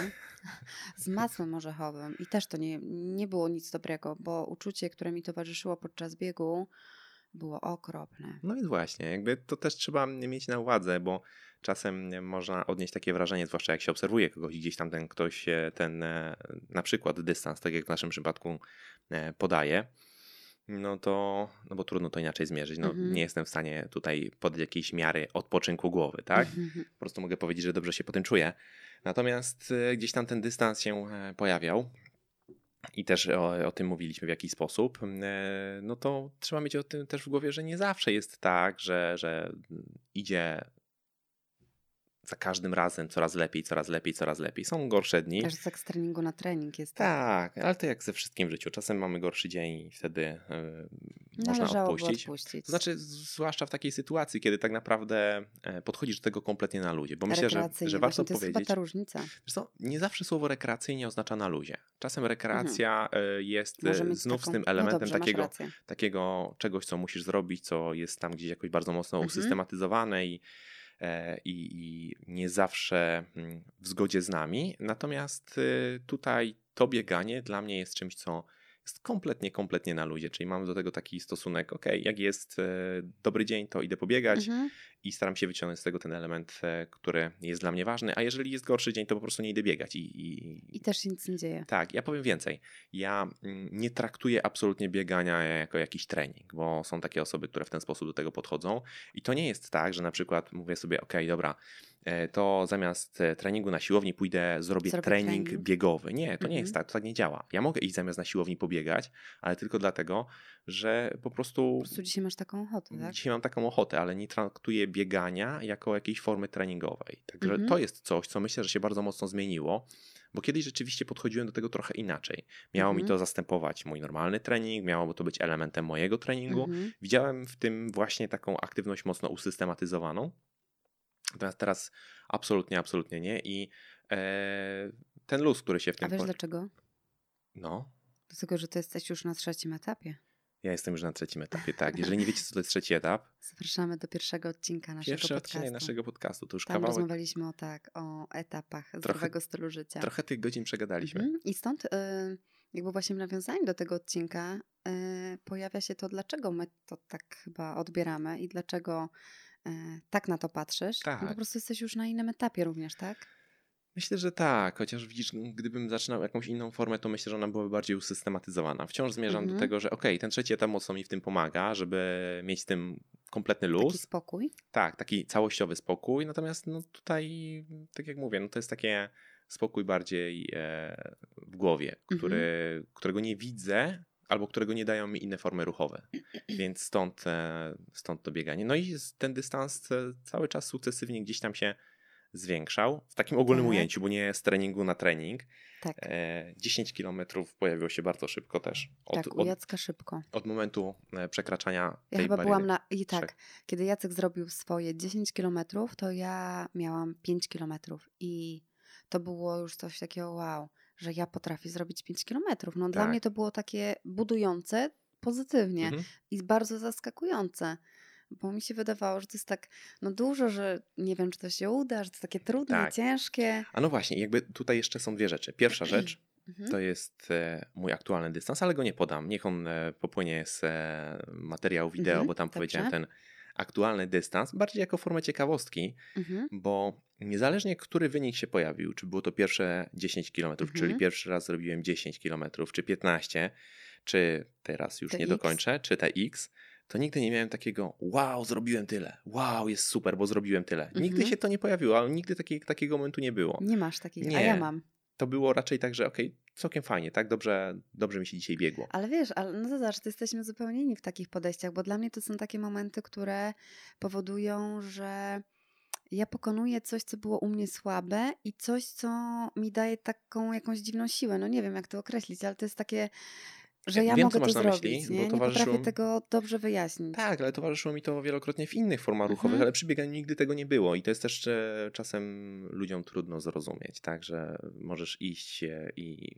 z masłem orzechowym i też to nie, nie było nic dobrego, bo uczucie, które mi towarzyszyło podczas biegu było okropne. No więc właśnie, jakby to też trzeba mieć na uwadze, bo czasem można odnieść takie wrażenie, zwłaszcza jak się obserwuje kogoś, gdzieś tam ten ktoś ten e, na przykład dystans, tak jak w naszym przypadku e, podaje, no to, no bo trudno to inaczej zmierzyć. No, Mhm. Nie jestem w stanie tutaj podać jakiejś miary odpoczynku głowy, tak? Mhm. Po prostu mogę powiedzieć, że dobrze się po tym czuję. Natomiast e, gdzieś tam ten dystans się pojawiał i też o, o tym mówiliśmy w jakiś sposób, e, no to trzeba mieć o tym też w głowie, że nie zawsze jest tak, że, że idzie za każdym razem coraz lepiej, coraz lepiej, coraz lepiej. Są gorsze dni. Też tak z treningu na trening jest. Tak, ale to jak ze wszystkim w życiu. Czasem mamy gorszy dzień i wtedy można odpuścić. odpuścić. To znaczy, zwłaszcza w takiej sytuacji, kiedy tak naprawdę e, podchodzisz do tego kompletnie na ludzie. Bo myślę, że, że warto to powiedzieć. To jest ta różnica. Co, nie zawsze słowo rekreacyjnie oznacza na luzie. Czasem rekreacja mhm. jest znów taką... z tym no elementem no dobrze, takiego, takiego czegoś, co musisz zrobić, co jest tam gdzieś jakoś bardzo mocno mhm. usystematyzowane i E, i, i nie zawsze mm, w zgodzie z nami. Natomiast tutaj to bieganie dla mnie jest czymś, co jest kompletnie, kompletnie na ludzie, czyli mam do tego taki stosunek, ok, jak jest e, dobry dzień, to idę pobiegać mhm. i staram się wyciągnąć z tego ten element, e, który jest dla mnie ważny, a jeżeli jest gorszy dzień, to po prostu nie idę biegać. I, i, I też się nic nie dzieje. Tak, ja powiem więcej. Ja mm, nie traktuję absolutnie biegania jako jakiś trening, bo są takie osoby, które w ten sposób do tego podchodzą i to nie jest tak, że na przykład mówię sobie, ok, dobra, to zamiast e, treningu na siłowni pójdę, zrobię, zrobię trening, trening, biegowy. Nie, to mhm. nie jest mhm. tak, to tak nie działa. Ja mogę iść zamiast na siłowni pobiegać, ale tylko dlatego, że po prostu... Po prostu dzisiaj masz taką ochotę, tak? Dzisiaj mam taką ochotę, ale nie traktuję biegania jako jakiejś formy treningowej. Także mhm. to jest coś, co myślę, że się bardzo mocno zmieniło, bo kiedyś rzeczywiście podchodziłem do tego trochę inaczej. Miało mhm. mi to zastępować mój normalny trening, miało to być elementem mojego treningu. Mhm. Widziałem w tym właśnie taką aktywność mocno usystematyzowaną, Natomiast teraz absolutnie, absolutnie nie. I e, ten luz, który się w tym... A wiesz dlaczego? No. Dlatego, że to jesteś już na trzecim etapie. Ja jestem już na trzecim etapie, tak. Jeżeli nie wiecie, co to jest trzeci etap. Zapraszamy do pierwszego odcinka naszego Pierwszy podcastu. odcinek naszego podcastu. To już Tam kawałek... rozmawialiśmy o tak, o etapach trochę, zdrowego stylu życia. Trochę tych godzin przegadaliśmy. Mhm. I stąd y, jakby właśnie w nawiązaniu do tego odcinka y, pojawia się to, dlaczego my to tak chyba odbieramy i dlaczego tak na to patrzysz, tak. No po prostu jesteś już na innym etapie również, tak? Myślę, że tak, chociaż widzisz, gdybym zaczynał jakąś inną formę, to myślę, że ona byłaby bardziej usystematyzowana. Wciąż zmierzam mhm. do tego, że okej, okay, ten trzeci etap mocno mi w tym pomaga, żeby mieć z tym kompletny luz. Taki spokój. Tak, taki całościowy spokój, natomiast no tutaj, tak jak mówię, no to jest takie spokój bardziej e, w głowie, który, mhm. którego nie widzę, albo którego nie dają mi inne formy ruchowe. Więc stąd, e, stąd to bieganie. No i ten dystans e, cały czas sukcesywnie gdzieś tam się zwiększał w takim ogólnym tak. ujęciu, bo nie z treningu na trening. Tak. 10 e, kilometrów pojawiło się bardzo szybko też. Od, tak, u Jacka szybko. Od momentu przekraczania ja tej chyba byłam na... I tak, kiedy Jacek zrobił swoje 10 kilometrów, to ja miałam 5 kilometrów i to było już coś takiego wow że ja potrafię zrobić 5 kilometrów. No tak. dla mnie to było takie budujące pozytywnie mhm. i bardzo zaskakujące. Bo mi się wydawało, że to jest tak no dużo, że nie wiem, czy to się uda, że to jest takie trudne, tak. ciężkie. A no właśnie, jakby tutaj jeszcze są dwie rzeczy. Pierwsza rzecz mhm. to jest e, mój aktualny dystans, ale go nie podam. Niech on e, popłynie z e, materiału wideo, mhm, bo tam dobrze. powiedziałem ten aktualny dystans, bardziej jako formę ciekawostki, mhm. bo niezależnie który wynik się pojawił, czy było to pierwsze 10 km, mhm. czyli pierwszy raz zrobiłem 10 km, czy 15, czy teraz już nie dokończę, czy te X, to nigdy nie miałem takiego wow, zrobiłem tyle, wow, jest super, bo zrobiłem tyle. Nigdy mhm. się to nie pojawiło, ale nigdy taki, takiego momentu nie było. Nie masz takiego, nie. a ja mam to było raczej tak, że okej, okay, całkiem fajnie, tak? Dobrze, dobrze mi się dzisiaj biegło. Ale wiesz, ale no to zobacz, to jesteśmy zupełnie inni w takich podejściach, bo dla mnie to są takie momenty, które powodują, że ja pokonuję coś, co było u mnie słabe i coś, co mi daje taką jakąś dziwną siłę. No nie wiem, jak to określić, ale to jest takie że ja Wiem, mogę to zrobić, myśli, nie? Towarzyszyło... nie potrafię tego dobrze wyjaśnić. Tak, ale towarzyszyło mi to wielokrotnie w innych formach mhm. ruchowych, ale przy bieganiu nigdy tego nie było i to jest też czasem ludziom trudno zrozumieć, tak, że możesz iść i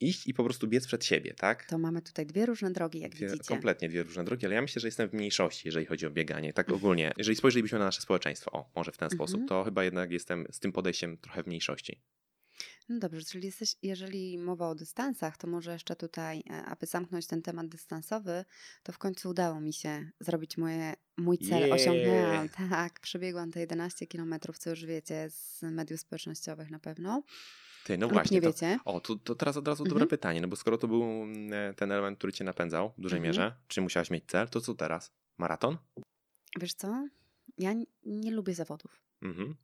iść i po prostu biec przed siebie, tak? To mamy tutaj dwie różne drogi, jak dwie, widzicie. Kompletnie dwie różne drogi, ale ja myślę, że jestem w mniejszości, jeżeli chodzi o bieganie. Tak ogólnie, jeżeli spojrzelibyśmy na nasze społeczeństwo, o, może w ten sposób, mhm. to chyba jednak jestem z tym podejściem trochę w mniejszości. No dobrze, czyli jesteś, jeżeli mowa o dystansach, to może jeszcze tutaj, e, aby zamknąć ten temat dystansowy, to w końcu udało mi się zrobić moje, mój cel. Yeah. Osiągnęłam, tak, przebiegłam te 11 kilometrów, co już wiecie z mediów społecznościowych na pewno. Ty, no właśnie. Nie to, wiecie. O, to, to teraz od razu mhm. dobre pytanie, no bo skoro to był mm, e, ten element, który cię napędzał w dużej mhm. mierze, czy musiałaś mieć cel, to co teraz? Maraton? Wiesz co? Ja nie lubię zawodów. Mhm.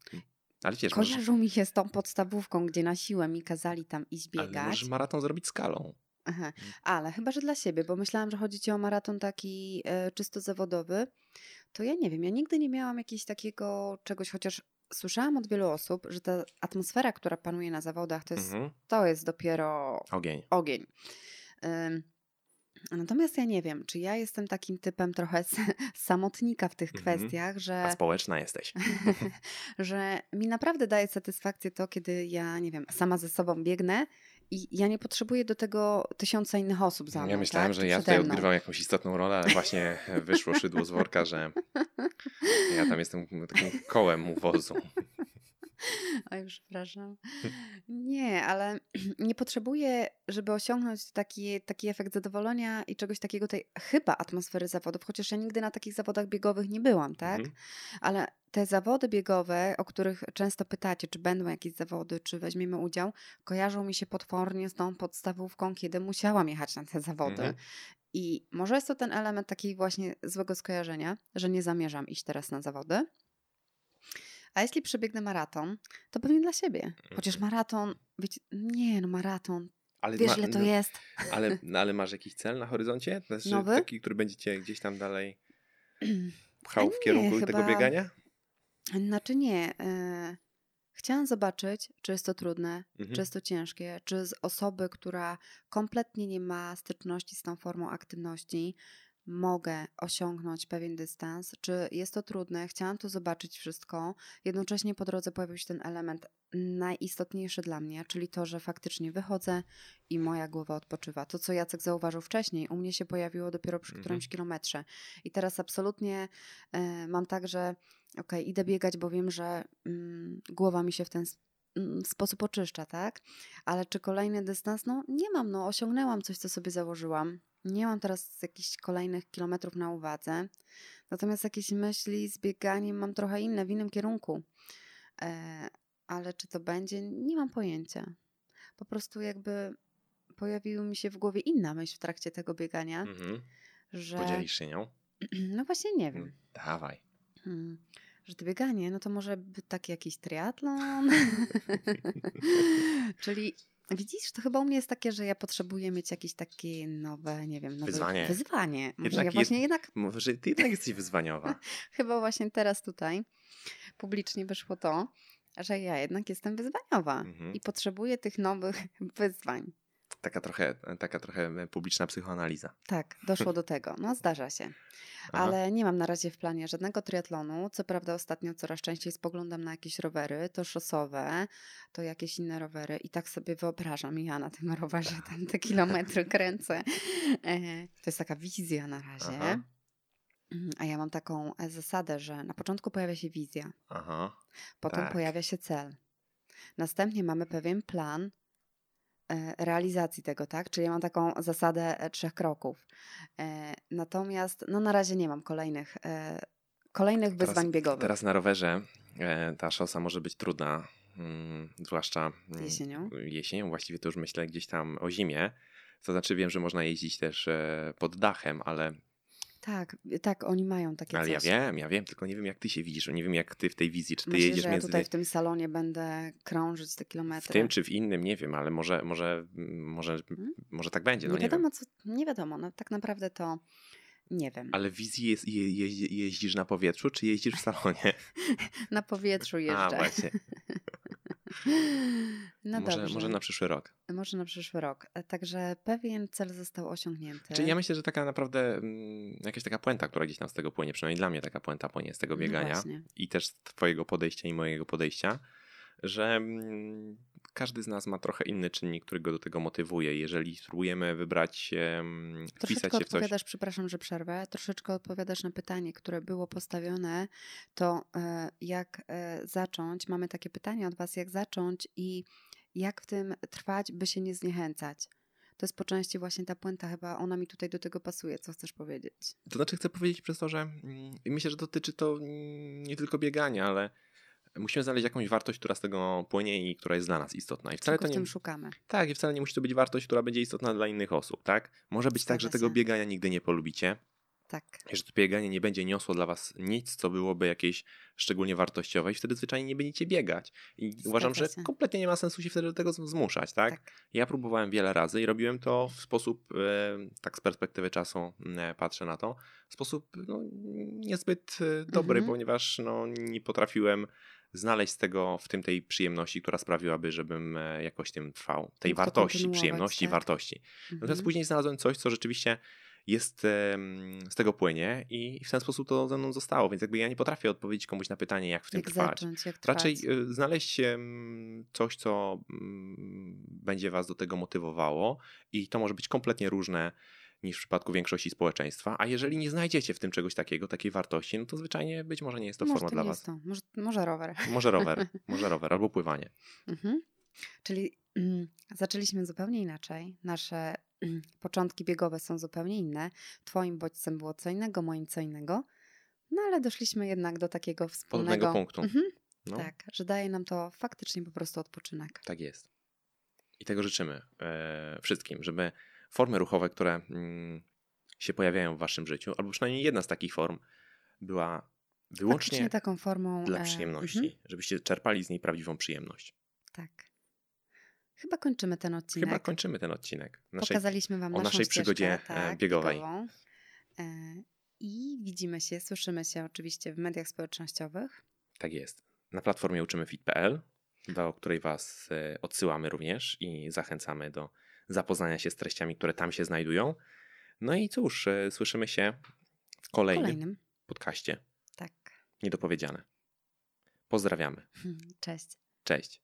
Ale wiesz, Kojarzą możesz... mi się z tą podstawówką, gdzie na siłę mi kazali tam iść biegać. Ale możesz maraton zrobić skalą. Aha. Mm. Ale chyba, że dla siebie, bo myślałam, że chodzi ci o maraton taki e, czysto zawodowy. To ja nie wiem, ja nigdy nie miałam jakiegoś takiego czegoś, chociaż słyszałam od wielu osób, że ta atmosfera, która panuje na zawodach, to jest, Mhm. to jest dopiero Ogień. ogień. Ym, Natomiast ja nie wiem, czy ja jestem takim typem trochę samotnika w tych Mhm. kwestiach, A że, społeczna jesteś. że mi naprawdę daje satysfakcję to, kiedy ja, nie wiem, sama ze sobą biegnę i ja nie potrzebuję do tego tysiąca innych osób za mną. Ja myślałem, tak? że czy ja tutaj odgrywam jakąś istotną rolę, ale właśnie wyszło szydło z worka, że ja tam jestem takim kołem u wozu. Oj, przepraszam. Nie, ale nie potrzebuję, żeby osiągnąć taki, taki efekt zadowolenia i czegoś takiego, tej chyba atmosfery zawodów, chociaż ja nigdy na takich zawodach biegowych nie byłam, tak? Mhm. Ale te zawody biegowe, o których często pytacie, czy będą jakieś zawody, czy weźmiemy udział, kojarzą mi się potwornie z tą podstawówką, kiedy musiałam jechać na te zawody. Mhm. I może jest to ten element takiej właśnie złego skojarzenia, że nie zamierzam iść teraz na zawody. A jeśli przebiegnę maraton, to pewnie dla siebie. Chociaż Mhm. maraton, wiecie, nie no maraton, Ale, wiesz ma- ile to no, jest. ale, no, ale masz jakiś cel na horyzoncie? Znaczy, Nowy? Taki, który będzie cię gdzieś tam dalej pchał w kierunku tego chyba- biegania? Znaczy nie. E, chciałam zobaczyć, czy jest to trudne, Mhm. czy jest to ciężkie, czy z osoby, która kompletnie nie ma styczności z tą formą aktywności, mogę osiągnąć pewien dystans, czy jest to trudne. Chciałam to zobaczyć wszystko. Jednocześnie po drodze pojawił się ten element najistotniejszy dla mnie, czyli to, że faktycznie wychodzę i moja głowa odpoczywa. To, co Jacek zauważył wcześniej, u mnie się pojawiło dopiero przy Mhm. którymś kilometrze. I teraz absolutnie e, mam tak, że okej, idę biegać, bo wiem, że mm, głowa mi się w ten s- mm, sposób oczyszcza, tak? Ale czy kolejny dystans? No nie mam, no osiągnęłam coś, co sobie założyłam. Nie mam teraz jakichś kolejnych kilometrów na uwadze. Natomiast jakieś myśli z bieganiem mam trochę inne, w innym kierunku. E, ale czy to będzie? Nie mam pojęcia. Po prostu jakby pojawiła mi się w głowie inna myśl w trakcie tego biegania, Mhm. że... Podzielisz się nią? No właśnie nie wiem. Dawaj. Hmm, że to bieganie, no to może by taki jakiś triatlon. Czyli widzisz, to chyba u mnie jest takie, że ja potrzebuję mieć jakieś takie nowe, nie wiem, nowe Wyzwanie. Wyzwanie. Może Jednak ja właśnie jest- jednak, Może ty jednak jesteś wyzwaniowa. chyba właśnie teraz tutaj publicznie wyszło to, że ja jednak jestem wyzwaniowa Mhm. i potrzebuję tych nowych wyzwań. Taka trochę, taka trochę publiczna psychoanaliza. Tak, doszło do tego. No, zdarza się. Aha. Ale nie mam na razie w planie żadnego triatlonu. Co prawda ostatnio coraz częściej spoglądam na jakieś rowery, to szosowe, to jakieś inne rowery i tak sobie wyobrażam, ja na tym rowerze tam te kilometry kręcę. E, To jest taka wizja na razie. Aha. Mm, A ja mam taką e, zasadę, że na początku pojawia się wizja, Aha. potem Tak. pojawia się cel. Następnie mamy pewien plan e, realizacji tego, tak? Czyli ja mam taką zasadę e, trzech kroków. E, Natomiast no na razie nie mam kolejnych, e, kolejnych wyzwań biegowych. Teraz na rowerze e, ta szosa może być trudna, mm, zwłaszcza mm, Jesienią? Jesienią, właściwie to już myślę gdzieś tam o zimie. To znaczy wiem, że można jeździć też e, pod dachem, ale, Tak, tak, oni mają takie ale ja coś. wiem, ja wiem, tylko nie wiem jak ty się widzisz, nie wiem jak ty w tej wizji, czy ty Myślę, jedziesz że ja między tutaj w tym salonie będę krążyć te kilometry. w tym czy w innym, nie wiem, ale może, może, może, Hmm? może tak będzie, no nie nie, wiadomo, wiem. co, nie wiadomo, no tak naprawdę to nie wiem. Ale w wizji jest, je, je, jeździsz na powietrzu, czy jeździsz w salonie? Na powietrzu A, jeżdżę. właśnie. No może, dobrze. może na przyszły rok. Może na przyszły rok. E, Także pewien cel został osiągnięty. Czyli ja myślę, że taka naprawdę mm, jakaś taka puenta, która gdzieś tam z tego płynie, przynajmniej dla mnie taka puenta płynie z tego No biegania właśnie. i też z twojego podejścia i mojego podejścia, że mm, każdy z nas ma trochę inny czynnik, który go do tego motywuje. Jeżeli spróbujemy wybrać, em, wpisać Troszeczkę się w coś... odpowiadasz, przepraszam, że przerwę, troszeczkę odpowiadasz na pytanie, które było postawione, to e, jak e, zacząć, mamy takie pytanie od Was, jak zacząć i jak w tym trwać, by się nie zniechęcać. To jest po części właśnie ta puenta, chyba ona mi tutaj do tego pasuje. Co chcesz powiedzieć? To znaczy chcę powiedzieć przez to, że mm, myślę, że dotyczy to mm, nie tylko biegania, ale musimy znaleźć jakąś wartość, która z tego płynie i która jest dla nas istotna. I wcale Czego to w nie... tym szukamy? Tak, i wcale nie musi to być wartość, która będzie istotna dla innych osób, tak? Może być tak, że Zgadza tego się. biegania nigdy nie polubicie, Tak. I że to bieganie nie będzie niosło dla was nic, co byłoby jakieś szczególnie wartościowe i wtedy zwyczajnie nie będziecie biegać. I Zgadza uważam, że się. kompletnie nie ma sensu się wtedy do tego zmuszać, tak? Tak. Ja próbowałem wiele razy i robiłem to w sposób, e, tak z perspektywy czasu e, patrzę na to, w sposób no, niezbyt e, dobry, Mhm. ponieważ no, nie potrafiłem znaleźć z tego, w tym tej przyjemności, która sprawiłaby, żebym e, jakoś tym trwał. Tej wartości, przyjemności, tak. wartości. Natomiast Mhm. później znalazłem coś, co rzeczywiście jest z tego płynie i w ten sposób to ze mną zostało, więc jakby ja nie potrafię odpowiedzieć komuś na pytanie, jak w tym Jak trwać. zacząć, jak Raczej trwać. y, znaleźć em, coś, co mm, będzie was do tego motywowało i to może być kompletnie różne niż w przypadku większości społeczeństwa, a jeżeli nie znajdziecie w tym czegoś takiego, takiej wartości, no to zwyczajnie być może nie jest to Może forma to dla was. to. Może, może rower. Może rower, może rower albo pływanie. Mhm. Czyli mm, zaczęliśmy zupełnie inaczej. Nasze mm, początki biegowe są zupełnie inne. Twoim bodźcem było co innego, moim co innego. No ale doszliśmy jednak do takiego wspólnego Podobnego punktu. Mhm, No, Tak, że daje nam to faktycznie po prostu odpoczynek. Tak jest. I tego życzymy e, wszystkim, żeby formy ruchowe, które mm, się pojawiają w waszym życiu, albo przynajmniej jedna z takich form, była wyłącznie taką formą. dla e, przyjemności, mhm, żebyście czerpali z niej prawdziwą przyjemność. tak. Chyba kończymy ten odcinek. Chyba kończymy ten odcinek naszej Pokazaliśmy Wam o naszą naszej przygodzie, e, tak, biegowej. biegową. E, I widzimy się, słyszymy się oczywiście w mediach społecznościowych. Tak jest. Na platformie uczymyfit.pl, do której Was e, odsyłamy również i zachęcamy do zapoznania się z treściami, które tam się znajdują. No i cóż, e, słyszymy się w kolejnym, Kolejnym. podcaście Tak. Niedopowiedziane. Pozdrawiamy. Cześć. Cześć.